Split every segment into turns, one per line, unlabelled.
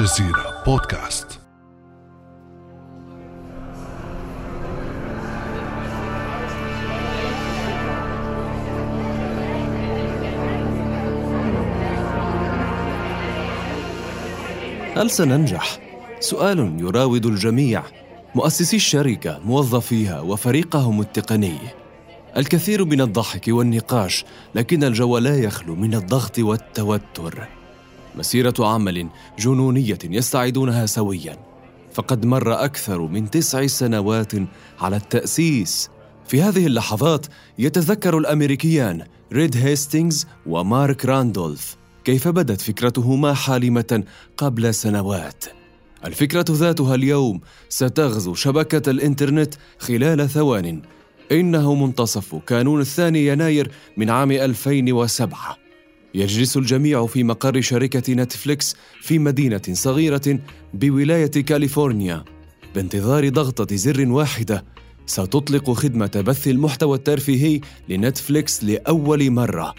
الجزيرة بودكاست.
هل سننجح؟ سؤال يراود الجميع. مؤسسي الشركة موظفيها وفريقهم التقني. الكثير من الضحك والنقاش لكن الجو لا يخلو من الضغط والتوتر. مسيرة عمل جنونية يستعيدونها سويا. فقد مر أكثر من تسع سنوات على التأسيس. في هذه اللحظات يتذكر الأمريكيان ريد هيستينغز ومارك راندولف كيف بدت فكرتهما حالمة قبل سنوات. الفكرة ذاتها اليوم ستغزو شبكة الإنترنت خلال ثوان. إنه منتصف كانون الثاني يناير من عام 2007 يجلس الجميع في مقر شركة نتفليكس في مدينة صغيرة بولاية كاليفورنيا بانتظار ضغطة زر واحدة. ستطلق خدمة بث المحتوى الترفيهي لنتفليكس لأول مرة.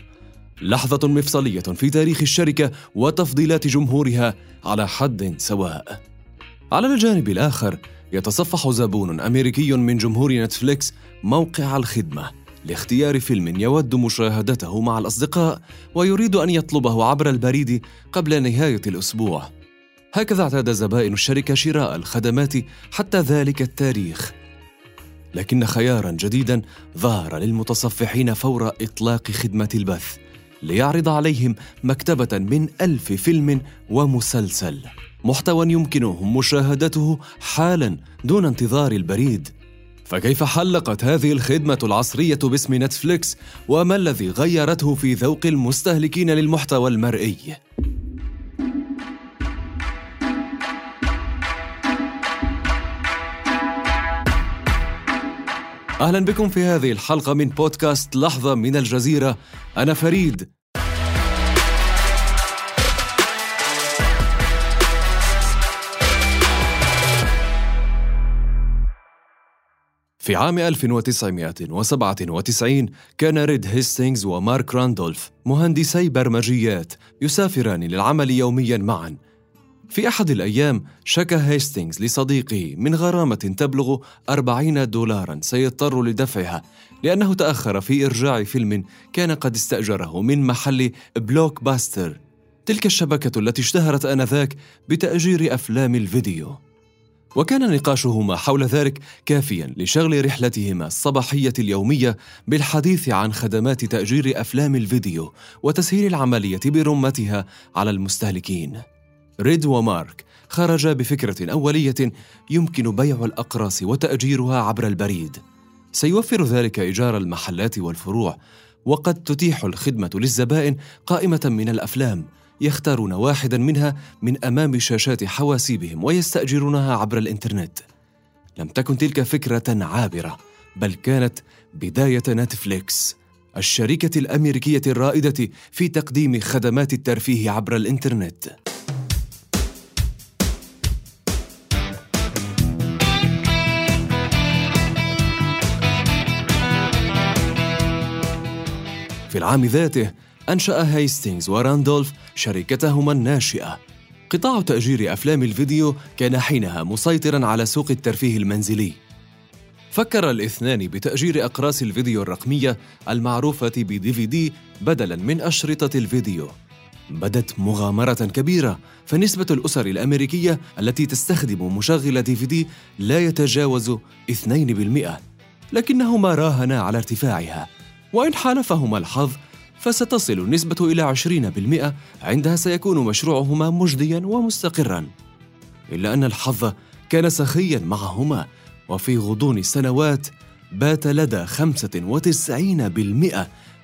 لحظة مفصلية في تاريخ الشركة وتفضيلات جمهورها على حد سواء. على الجانب الآخر يتصفح زبون أمريكي من جمهور نتفليكس موقع الخدمة. لاختيار فيلم يود مشاهدته مع الأصدقاء ويريد أن يطلبه عبر البريد قبل نهاية الأسبوع. هكذا اعتاد زبائن الشركة شراء الخدمات حتى ذلك التاريخ. لكن خيارا جديدا ظهر للمتصفحين فور إطلاق خدمة البث ليعرض عليهم مكتبة من ألف فيلم ومسلسل محتوى يمكنهم مشاهدته حالا دون انتظار البريد فكيف حلقت هذه الخدمة العصرية باسم نتفليكس وما الذي غيرته في ذوق المستهلكين للمحتوى المرئي؟ أهلا بكم في هذه الحلقة من بودكاست لحظة من الجزيرة أنا فريد في عام 1997 كان ريد هيستينغز ومارك راندولف مهندسي برمجيات يسافران للعمل يوميا معا. في أحد الأيام شكى هيستينغز لصديقه من غرامة تبلغ 40 دولارا سيضطر لدفعها لأنه تأخر في إرجاع فيلم كان قد استأجره من محل بلوك باستر تلك الشبكة التي اشتهرت آنذاك بتأجير أفلام الفيديو. وكان نقاشهما حول ذلك كافيا لشغل رحلتهما الصباحية اليومية بالحديث عن خدمات تأجير أفلام الفيديو وتسهيل العملية برمتها على المستهلكين. ريد ومارك خرجا بفكرة أولية يمكن بيع الأقراص وتأجيرها عبر البريد. سيوفر ذلك إيجار المحلات والفروع وقد تتيح الخدمة للزبائن قائمة من الأفلام يختارون واحدا منها من أمام شاشات حواسيبهم ويستأجرونها عبر الإنترنت. لم تكن تلك فكرة عابرة بل كانت بداية نتفليكس الشركة الأمريكية الرائدة في تقديم خدمات الترفيه عبر الإنترنت. في العام ذاته أنشأ هايستينغز وراندولف شركتهما الناشئة. قطاع تأجير أفلام الفيديو كان حينها مسيطرا على سوق الترفيه المنزلي. فكر الاثنان بتأجير أقراص الفيديو الرقمية المعروفة بدي في دي بدلا من أشرطة الفيديو. بدت مغامرة كبيرة فنسبة الأسر الأمريكية التي تستخدم مشغل دي في دي لا يتجاوز 2% لكنهما راهنا على ارتفاعها. وإن حالفهما الحظ فستصل النسبة إلى 20% عندها سيكون مشروعهما مجديا ومستقرا. إلا أن الحظ كان سخيا معهما وفي غضون السنوات بات لدى 95%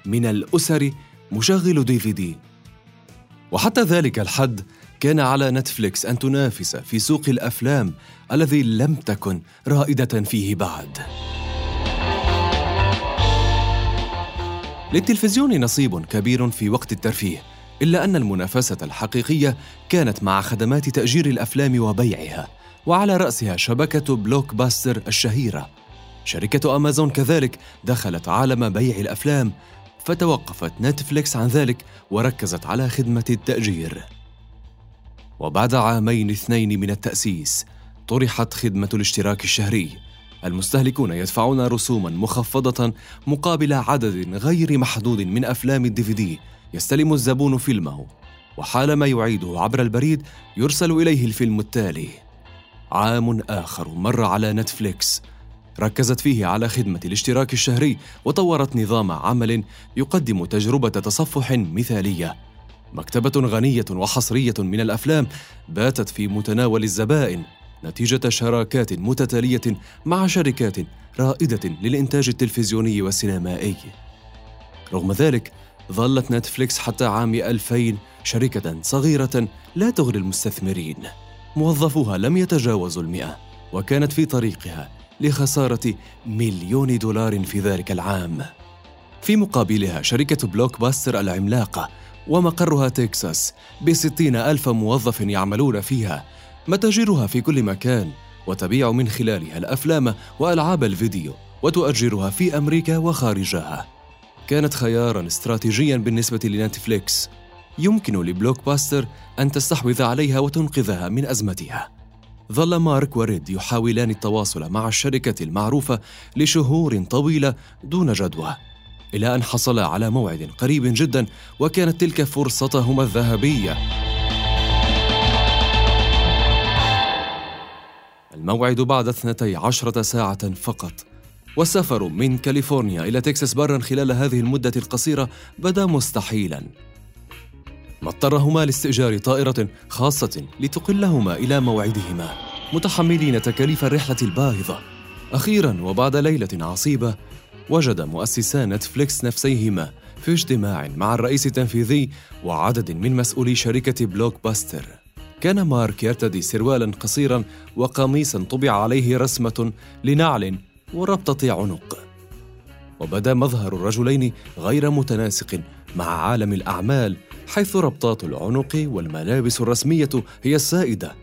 من الأسر مشغل دي في دي وحتى ذلك الحد كان على نتفليكس أن تنافس في سوق الأفلام الذي لم تكن رائدة فيه بعد. للتلفزيون نصيب كبير في وقت الترفيه إلا أن المنافسة الحقيقية كانت مع خدمات تأجير الأفلام وبيعها وعلى رأسها شبكة بلوك باستر الشهيرة. شركة أمازون كذلك دخلت عالم بيع الأفلام فتوقفت نتفليكس عن ذلك وركزت على خدمة التأجير. وبعد عامين اثنين من التأسيس طرحت خدمة الاشتراك الشهري. المستهلكون يدفعون رسوما مخفضة مقابل عدد غير محدود من أفلام الديفيدي. يستلم الزبون فيلمه وحالما يعيده عبر البريد يرسل إليه الفيلم التالي. عام آخر مر على نتفليكس. ركزت فيه على خدمة الاشتراك الشهري وطورت نظام عمل يقدم تجربة تصفح مثالية. مكتبة غنية وحصرية من الأفلام باتت في متناول الزبائن. نتيجة شراكات متتالية مع شركات رائدة للإنتاج التلفزيوني والسينمائي. رغم ذلك، ظلت نتفليكس حتى عام 2000 شركة صغيرة لا تغري المستثمرين. موظفوها لم يتجاوزوا المئة، وكانت في طريقها لخسارة مليون دولار في ذلك العام. في مقابلها شركة بلوك باستر العملاقة ومقرها تكساس بستين ألف موظف يعملون فيها متاجرها في كل مكان وتبيع من خلالها الأفلام وألعاب الفيديو وتؤجرها في أمريكا وخارجها. كانت خيارا استراتيجيا بالنسبة لنتفليكس. يمكن لبلوك باستر أن تستحوذ عليها وتنقذها من أزمتها. ظل مارك وريد يحاولان التواصل مع الشركة المعروفة لشهور طويلة دون جدوى إلى أن حصلا على موعد قريب جدا وكانت تلك فرصتهما الذهبية. الموعد بعد اثنتي عشرة ساعة فقط. والسفر من كاليفورنيا إلى تكساس برا خلال هذه المدة القصيرة بدا مستحيلا. ما اضطرهما لاستئجار طائرة خاصة لتقلهما إلى موعدهما متحملين تكاليف الرحلة الباهظة. أخيرا وبعد ليلة عصيبة وجد مؤسسا نتفليكس نفسيهما في اجتماع مع الرئيس التنفيذي وعدد من مسؤولي شركة بلوك باستر كان مارك يرتدي سروالا قصيرا وقميصا طبع عليه رسمة لنعل وربطة عنق. وبدا مظهر الرجلين غير متناسق مع عالم الأعمال حيث ربطات العنق والملابس الرسمية هي السائدة.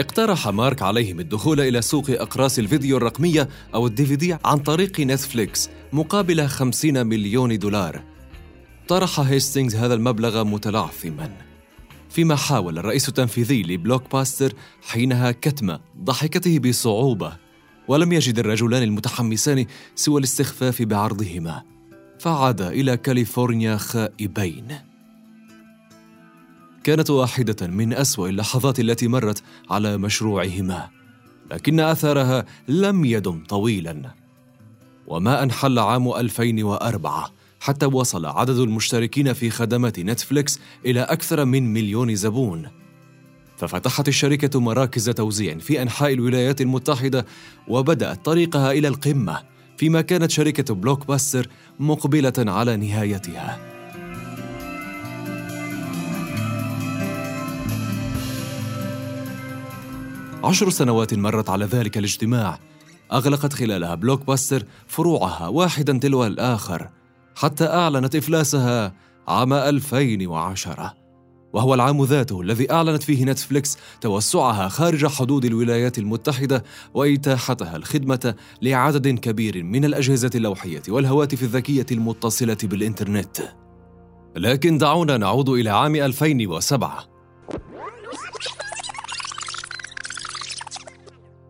اقترح مارك عليهم الدخول إلى سوق أقراص الفيديو الرقمية أو ال DVD عن طريق نتفليكس مقابل 50 مليون دولار. طرح هيستينغز هذا المبلغ متلعثما. فيما حاول الرئيس التنفيذي لبلوك باستر حينها كتم ضحكته بصعوبة ولم يجد الرجلان المتحمسان سوى الاستخفاف بعرضهما فعادا إلى كاليفورنيا خائبين. كانت واحدة من أسوأ اللحظات التي مرت على مشروعهما لكن أثرها لم يدم طويلا. وما أن حل عام 2004 حتى وصل عدد المشتركين في خدمات نتفليكس إلى أكثر من مليون زبون. ففتحت الشركة مراكز توزيع في أنحاء الولايات المتحدة وبدأت طريقها إلى القمة فيما كانت شركة بلوك باستر مقبلة على نهايتها. عشر سنوات مرت على ذلك الاجتماع أغلقت خلالها بلوك باستر فروعها واحدا تلو الآخر. حتى أعلنت إفلاسها عام 2010 وهو العام ذاته الذي أعلنت فيه نتفليكس توسعها خارج حدود الولايات المتحدة وإتاحتها الخدمة لعدد كبير من الأجهزة اللوحية والهواتف الذكية المتصلة بالإنترنت. لكن دعونا نعود إلى عام 2007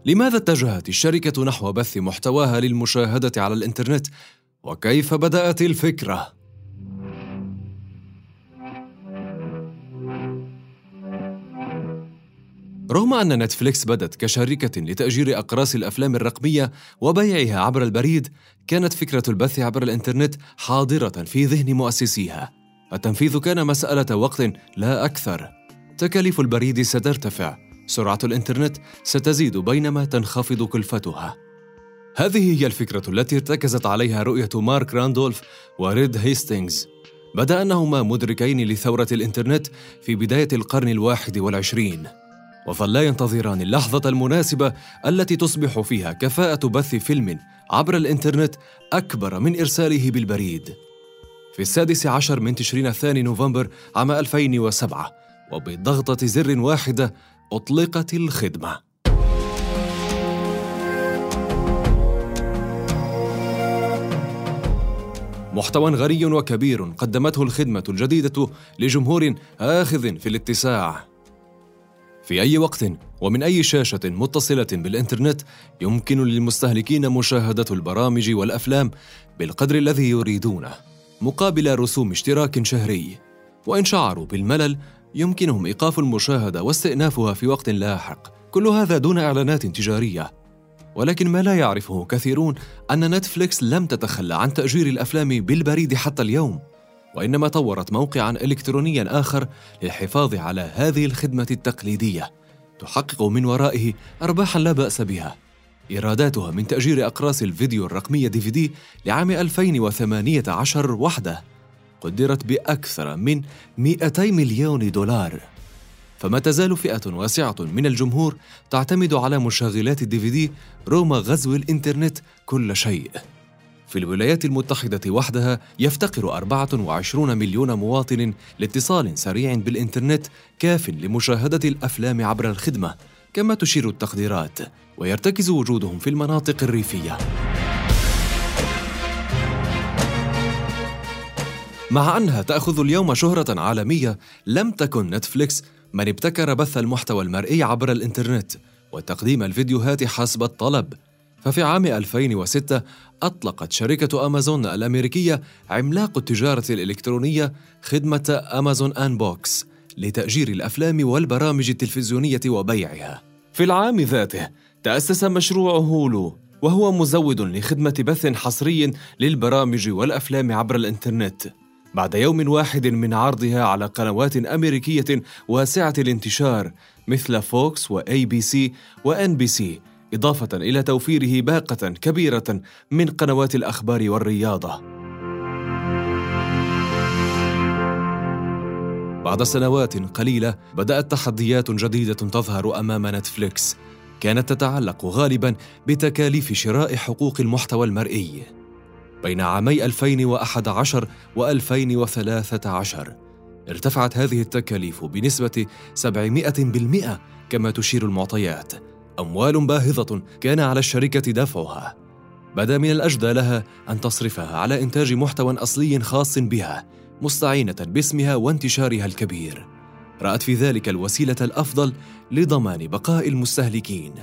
لماذا اتجهت الشركة نحو بث محتواها للمشاهدة على الإنترنت؟ وكيف بدأت الفكرة؟ رغم أن نتفليكس بدت كشركة لتأجير أقراص الأفلام الرقمية وبيعها عبر البريد، كانت فكرة البث عبر الإنترنت حاضرة في ذهن مؤسسيها. التنفيذ كان مسألة وقت لا أكثر. تكاليف البريد سترتفع، سرعة الإنترنت ستزيد بينما تنخفض كلفتها. هذه هي الفكرة التي ارتكزت عليها رؤية مارك راندولف وريد هيستينغز. بدا أنهما مدركين لثورة الإنترنت في بداية القرن الواحد والعشرين. وظلا ينتظران اللحظة المناسبة التي تصبح فيها كفاءة بث فيلم عبر الإنترنت أكبر من إرساله بالبريد. في السادس عشر من تشرين الثاني نوفمبر عام 2007 وبضغطة زر واحدة أطلقت الخدمة. محتوى غني وكبير قدمته الخدمة الجديدة لجمهور آخذ في الاتساع. في أي وقت ومن أي شاشة متصلة بالإنترنت يمكن للمستهلكين مشاهدة البرامج والأفلام بالقدر الذي يريدونه مقابل رسوم اشتراك شهري. وإن شعروا بالملل يمكنهم إيقاف المشاهدة واستئنافها في وقت لاحق. كل هذا دون إعلانات تجارية. ولكن ما لا يعرفه كثيرون أن نتفليكس لم تتخلى عن تأجير الأفلام بالبريد حتى اليوم وإنما طورت موقعا إلكترونيا آخر للحفاظ على هذه الخدمة التقليدية تحقق من ورائه أرباحا لا بأس بها. إيراداتها من تأجير أقراص الفيديو الرقمية دي في دي لعام 2018 وحده قدرت بأكثر من 200 مليون دولار. فما تزال فئة واسعة من الجمهور تعتمد على مشغلات الدي في دي رغم غزو الإنترنت كل شيء. في الولايات المتحدة وحدها يفتقر 24 مليون مواطن لاتصال سريع بالإنترنت كاف لمشاهدة الأفلام عبر الخدمة كما تشير التقديرات ويرتكز وجودهم في المناطق الريفية. مع أنها تأخذ اليوم شهرة عالمية لم تكن نتفليكس من ابتكر بث المحتوى المرئي عبر الإنترنت وتقديم الفيديوهات حسب الطلب. ففي عام 2006 أطلقت شركة أمازون الأمريكية عملاق التجارة الإلكترونية خدمة أمازون Unbox لتأجير الأفلام والبرامج التلفزيونية وبيعها. في العام ذاته تأسس مشروع هولو وهو مزود لخدمة بث حصري للبرامج والأفلام عبر الإنترنت. بعد يوم واحد من عرضها على قنوات أمريكية واسعة الانتشار مثل فوكس وأي بي سي وإن بي سي إضافة إلى توفيره باقة كبيرة من قنوات الأخبار والرياضة. بعد سنوات قليلة بدأت تحديات جديدة تظهر أمام نتفليكس كانت تتعلق غالبا بتكاليف شراء حقوق المحتوى المرئي بين عامي 2011 و2013 ارتفعت هذه التكاليف بنسبة 700% كما تشير المعطيات. أموال باهظة كان على الشركة دفعها. بدا من الأجدى لها أن تصرفها على إنتاج محتوى أصلي خاص بها مستعينة باسمها وانتشارها الكبير. رأت في ذلك الوسيلة الأفضل لضمان بقاء المستهلكين.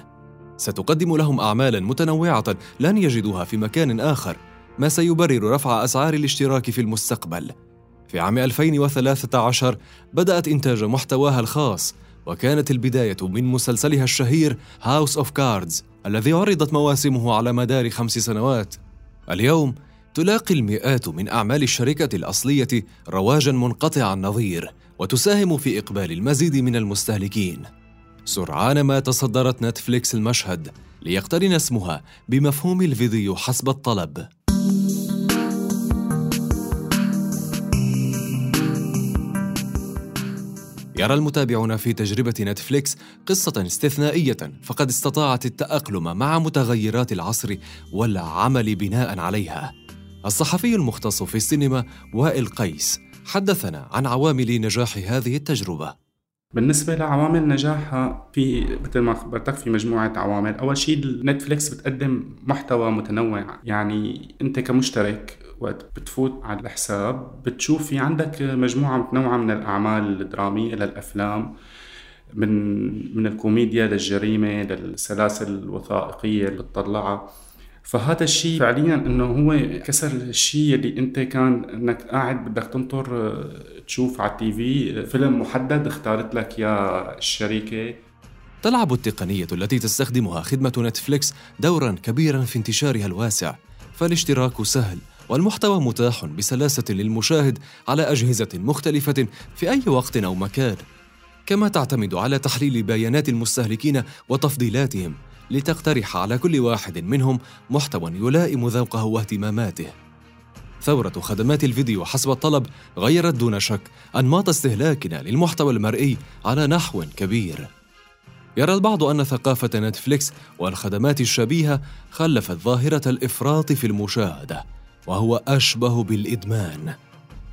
ستقدم لهم أعمالا متنوعة لن يجدوها في مكان آخر. ما سيبرر رفع أسعار الاشتراك في المستقبل. في عام 2013 بدأت إنتاج محتواها الخاص وكانت البداية من مسلسلها الشهير هاوس أوف كاردز الذي عرضت مواسمه على مدار خمس سنوات. اليوم تلاقي المئات من أعمال الشركة الأصلية رواجا منقطع النظير وتساهم في إقبال المزيد من المستهلكين. سرعان ما تصدرت نتفليكس المشهد ليقترن اسمها بمفهوم الفيديو حسب الطلب يرى المتابعون في تجربة نتفليكس قصة استثنائية فقد استطاعت التأقلم مع متغيرات العصر والعمل بناء عليها. الصحفي المختص في السينما وائل قيس حدثنا عن عوامل نجاح هذه التجربة.
بالنسبة لعوامل نجاحها في مثل ما خبرتك في مجموعة عوامل، أول شيء نتفليكس بتقدم محتوى متنوع، يعني أنت كمشترك وقت بتفوت على الحساب بتشوف في عندك مجموعة متنوعة من الأعمال الدرامية للأفلام من من الكوميديا للجريمة للسلاسل الوثائقية اللي تطلعها فهذا الشيء فعليا إنه هو كسر الشيء اللي أنت كان إنك قاعد بدك تنطر تشوف على التي في فيلم محدد اختارت لك يا الشركة
تلعب التقنية التي تستخدمها خدمة نتفليكس دورا كبيرا في انتشارها الواسع فالاشتراك سهل والمحتوى متاح بسلاسة للمشاهد على أجهزة مختلفة في أي وقت أو مكان. كما تعتمد على تحليل بيانات المستهلكين وتفضيلاتهم لتقترح على كل واحد منهم محتوى يلائم ذوقه واهتماماته. ثورة خدمات الفيديو حسب الطلب غيرت دون شك أنماط استهلاكنا للمحتوى المرئي على نحو كبير. يرى البعض أن ثقافة نتفليكس والخدمات الشبيهة خلفت ظاهرة الإفراط في المشاهدة، وهو أشبه بالإدمان.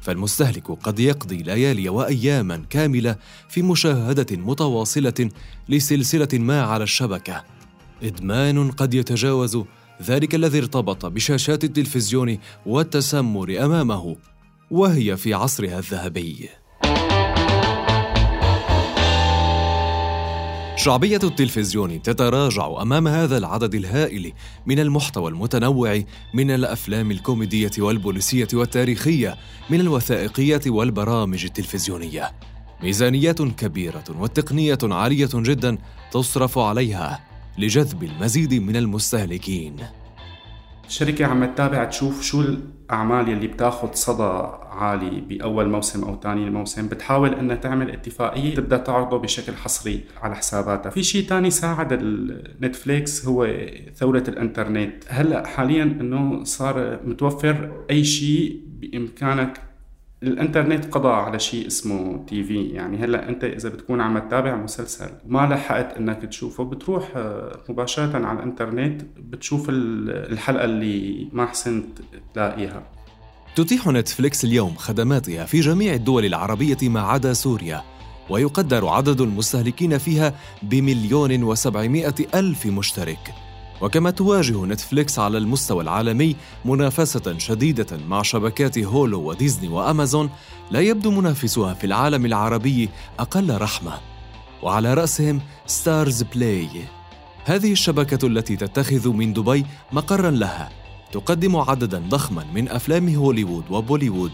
فالمستهلك قد يقضي ليالي وأياما كاملة في مشاهدة متواصلة لسلسلة ما على الشبكة إدمان قد يتجاوز ذلك الذي ارتبط بشاشات التلفزيون والتسمر أمامه وهي في عصرها الذهبي شعبية التلفزيون تتراجع أمام هذا العدد الهائل من المحتوى المتنوع من الأفلام الكوميدية والبوليسية والتاريخية من الوثائقية والبرامج التلفزيونية. ميزانيات كبيرة وتقنية عالية جدا تصرف عليها لجذب المزيد من المستهلكين.
الشركة عم تتابع تشوف شو الأعمال يلي بتاخد صدى عالي بأول موسم أو ثاني موسم. بتحاول إنها تعمل اتفاقية تبدأ تعرضه بشكل حصري على حساباتها. في شيء تاني ساعد النتفليكس هو ثورة الإنترنت. هلأ حاليا إنه صار متوفر أي شيء بإمكانك الإنترنت قضى على شيء اسمه تي في. يعني هلأ أنت إذا بتكون عم تتابع مسلسل ما لحقت إنك تشوفه بتروح آه، مباشرة على الإنترنت بتشوف الحلقة اللي ما حسنت تلاقيها.
تتيح نتفليكس اليوم خدماتها في جميع الدول العربية ما عدا سوريا ويقدر عدد المستهلكين فيها بمليون وسبعمائة ألف مشترك. وكما تواجه نتفليكس على المستوى العالمي منافسة شديدة مع شبكات هولو وديزني وأمازون لا يبدو منافسها في العالم العربي أقل رحمة. وعلى رأسهم ستارز بلاي هذه الشبكة التي تتخذ من دبي مقرا لها تقدم عددا ضخما من أفلام هوليوود وبوليوود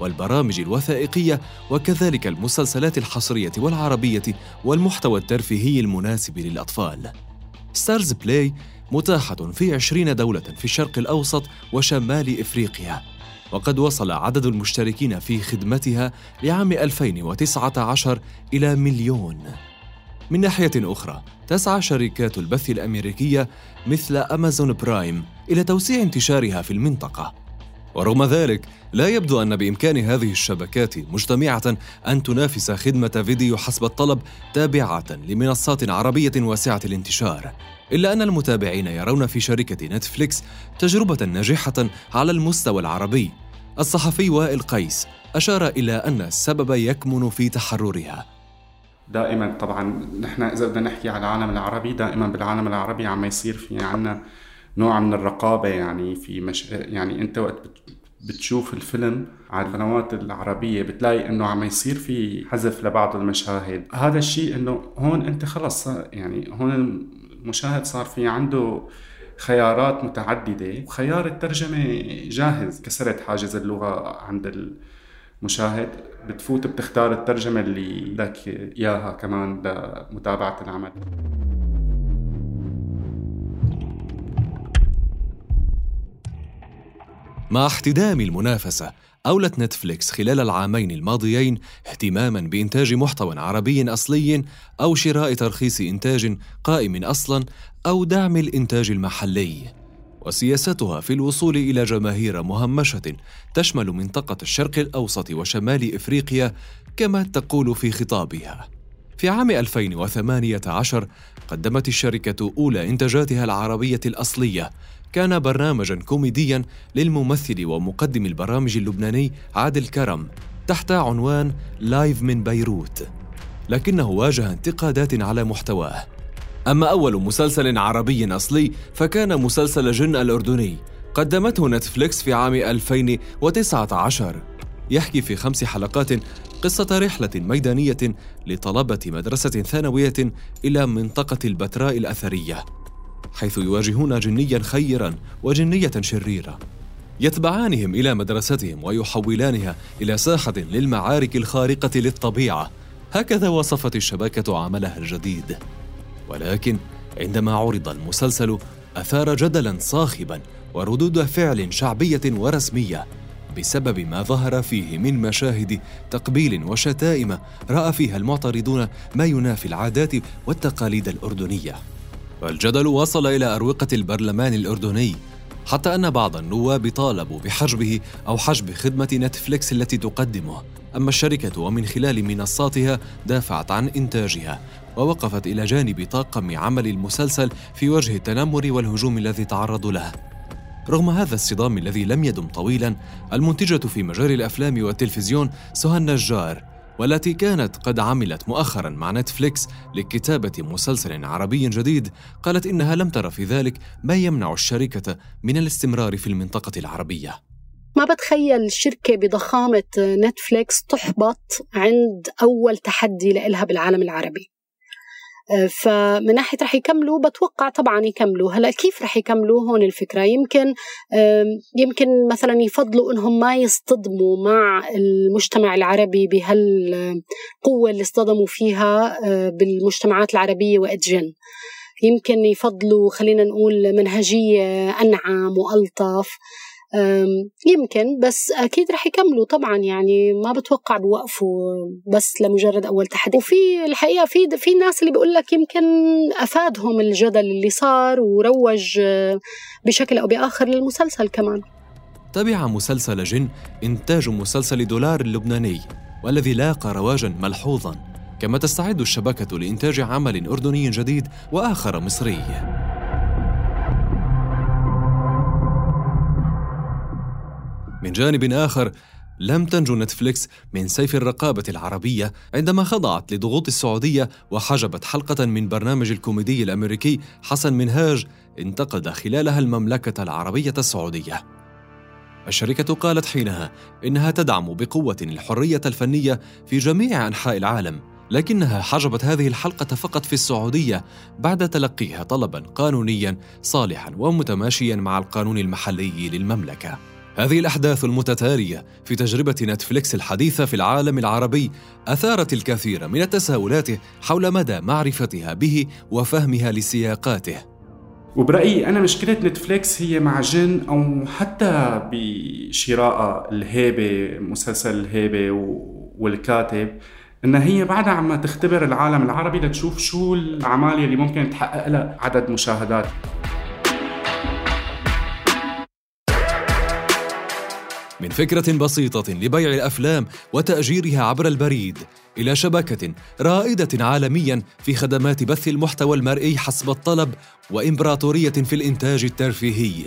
والبرامج الوثائقية وكذلك المسلسلات الحصرية والعربية والمحتوى الترفيهي المناسب للأطفال. ستارز بلاي متاحة في عشرين دولة في الشرق الأوسط وشمال إفريقيا. وقد وصل عدد المشتركين في خدمتها لعام 2019 إلى مليون. من ناحية أخرى تسعى شركات البث الأمريكية مثل أمازون برايم إلى توسيع انتشارها في المنطقة. ورغم ذلك لا يبدو أن بإمكان هذه الشبكات مجتمعة أن تنافس خدمة فيديو حسب الطلب تابعة لمنصات عربية واسعة الانتشار إلا أن المتابعين يرون في شركة نتفليكس تجربة ناجحة على المستوى العربي. الصحفي وائل قيس أشار إلى أن السبب يكمن في تحررها.
دائما طبعا نحن إذا بدنا نحكي على العالم العربي دائما بالعالم العربي عم يصير في عنا نوع من الرقابة يعني في مش يعني أنت وقت بتشوف الفيلم على القنوات العربية بتلاقي إنه عم يصير في حذف لبعض المشاهد. هذا الشيء إنه هون أنت خلص يعني هون المشاهد صار في عنده خيارات متعددة. وخيار الترجمة جاهز كسرت حاجز اللغة عند المشاهد. بتفوت بتختار الترجمة اللي لك إياها كمان لمتابعة العمل.
مع احتدام المنافسة أولت نتفليكس خلال العامين الماضيين اهتماما بإنتاج محتوى عربي أصلي أو شراء ترخيص إنتاج قائم أصلا أو دعم الإنتاج المحلي. وسياستها في الوصول إلى جماهير مهمشة تشمل منطقة الشرق الأوسط وشمال إفريقيا كما تقول في خطابها. في عام 2018 قدمت الشركة أولى إنتاجاتها العربية الأصلية كان برنامجا كوميديا للممثل ومقدم البرامج اللبناني عادل كرم تحت عنوان Live من بيروت. لكنه واجه انتقادات على محتواه. أما أول مسلسل عربي أصلي فكان مسلسل جن الأردني قدمته نتفليكس في عام 2019 يحكي في خمس حلقات قصة رحلة ميدانية لطلبة مدرسة ثانوية إلى منطقة البتراء الأثرية. حيث يواجهون جنيا خيرا وجنية شريرة. يتبعانهم إلى مدرستهم ويحولانها إلى ساحة للمعارك الخارقة للطبيعة. هكذا وصفت الشبكة عملها الجديد. ولكن عندما عرض المسلسل أثار جدلا صاخبا وردود فعل شعبية ورسمية. بسبب ما ظهر فيه من مشاهد تقبيل وشتائم رأى فيها المعترضون ما ينافي العادات والتقاليد الأردنية. والجدل وصل إلى أروقة البرلمان الأردني حتى أن بعض النواب طالبوا بحجبه أو حجب خدمة نتفليكس التي تقدمه. أما الشركة ومن خلال منصاتها دافعت عن إنتاجها ووقفت إلى جانب طاقم عمل المسلسل في وجه التنمر والهجوم الذي تعرضوا له. رغم هذا الصدام الذي لم يدم طويلا المنتجة في مجال الأفلام والتلفزيون سهى النجار والتي كانت قد عملت مؤخرا مع نتفليكس لكتابة مسلسل عربي جديد قالت إنها لم تر في ذلك ما يمنع الشركة من الاستمرار في المنطقة العربية.
ما بتخيل شركة بضخامة نتفليكس تحبط عند أول تحدي لإلها بالعالم العربي. فمن ناحية رح يكملوا بتوقع طبعا يكملوا. هلأ كيف رح يكملوا؟ هون الفكرة. يمكن يمكن مثلا يفضلوا إنهم ما يصطدموا مع المجتمع العربي بهالقوة اللي اصطدموا فيها آه، بالمجتمعات العربية وأدجن. يمكن يفضلوا خلينا نقول منهجية أنعم وألطف. يمكن بس أكيد رح يكملوا طبعا يعني ما بتوقع بوقفوا بس لمجرد أول تحدي. وفي الحقيقة في في ناس اللي بيقول لك يمكن أفادهم الجدل اللي صار وروج بشكل أو بآخر للمسلسل كمان.
تبع مسلسل جن إنتاج مسلسل دولار اللبناني والذي لاقى رواجا ملحوظا كما تستعد الشبكة لإنتاج عمل أردني جديد وآخر مصري. من جانب آخر لم تنجو نتفليكس من سيف الرقابة العربية عندما خضعت لضغوط السعودية وحجبت حلقة من برنامج الكوميدي الأمريكي حسن منهاج انتقد خلالها المملكة العربية السعودية. الشركة قالت حينها إنها تدعم بقوة الحرية الفنية في جميع أنحاء العالم، لكنها حجبت هذه الحلقة فقط في السعودية بعد تلقيها طلبا قانونيا صالحا ومتماشيا مع القانون المحلي للمملكة. هذه الأحداث المتتالية في تجربة نتفليكس الحديثة في العالم العربي أثارت الكثير من التساؤلات حول مدى معرفتها به وفهمها لسياقاته.
وبرأيي أنا مشكلة نتفليكس هي مع جن أو حتى بشراء الهيبة مسلسل الهيبة والكاتب إنها هي بعدها عم تختبر العالم العربي لتشوف شو العمالية اللي ممكن تحقق لها عدد مشاهدات.
من فكرة بسيطة لبيع الأفلام وتأجيرها عبر البريد إلى شبكة رائدة عالميا في خدمات بث المحتوى المرئي حسب الطلب وإمبراطورية في الإنتاج الترفيهي.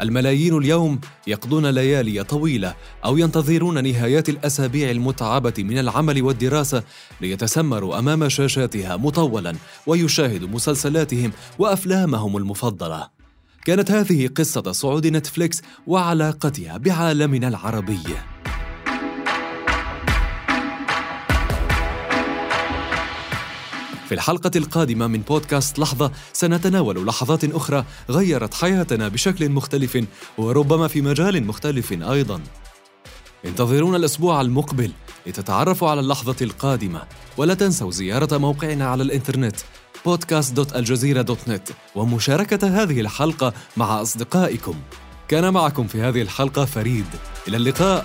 الملايين اليوم يقضون ليالي طويلة أو ينتظرون نهايات الأسابيع المتعبة من العمل والدراسة ليتسمروا أمام شاشاتها مطولا ويشاهدوا مسلسلاتهم وأفلامهم المفضلة. كانت هذه قصة صعود نتفليكس وعلاقتها بعالمنا العربي. في الحلقة القادمة من بودكاست لحظة سنتناول لحظات أخرى غيرت حياتنا بشكل مختلف وربما في مجال مختلف أيضا. انتظرونا الأسبوع المقبل لتتعرفوا على اللحظة القادمة ولا تنسوا زيارة موقعنا على الإنترنت podcast.aljazeera.net ومشاركة هذه الحلقة مع أصدقائكم. كان معكم في هذه الحلقة فريد. إلى اللقاء.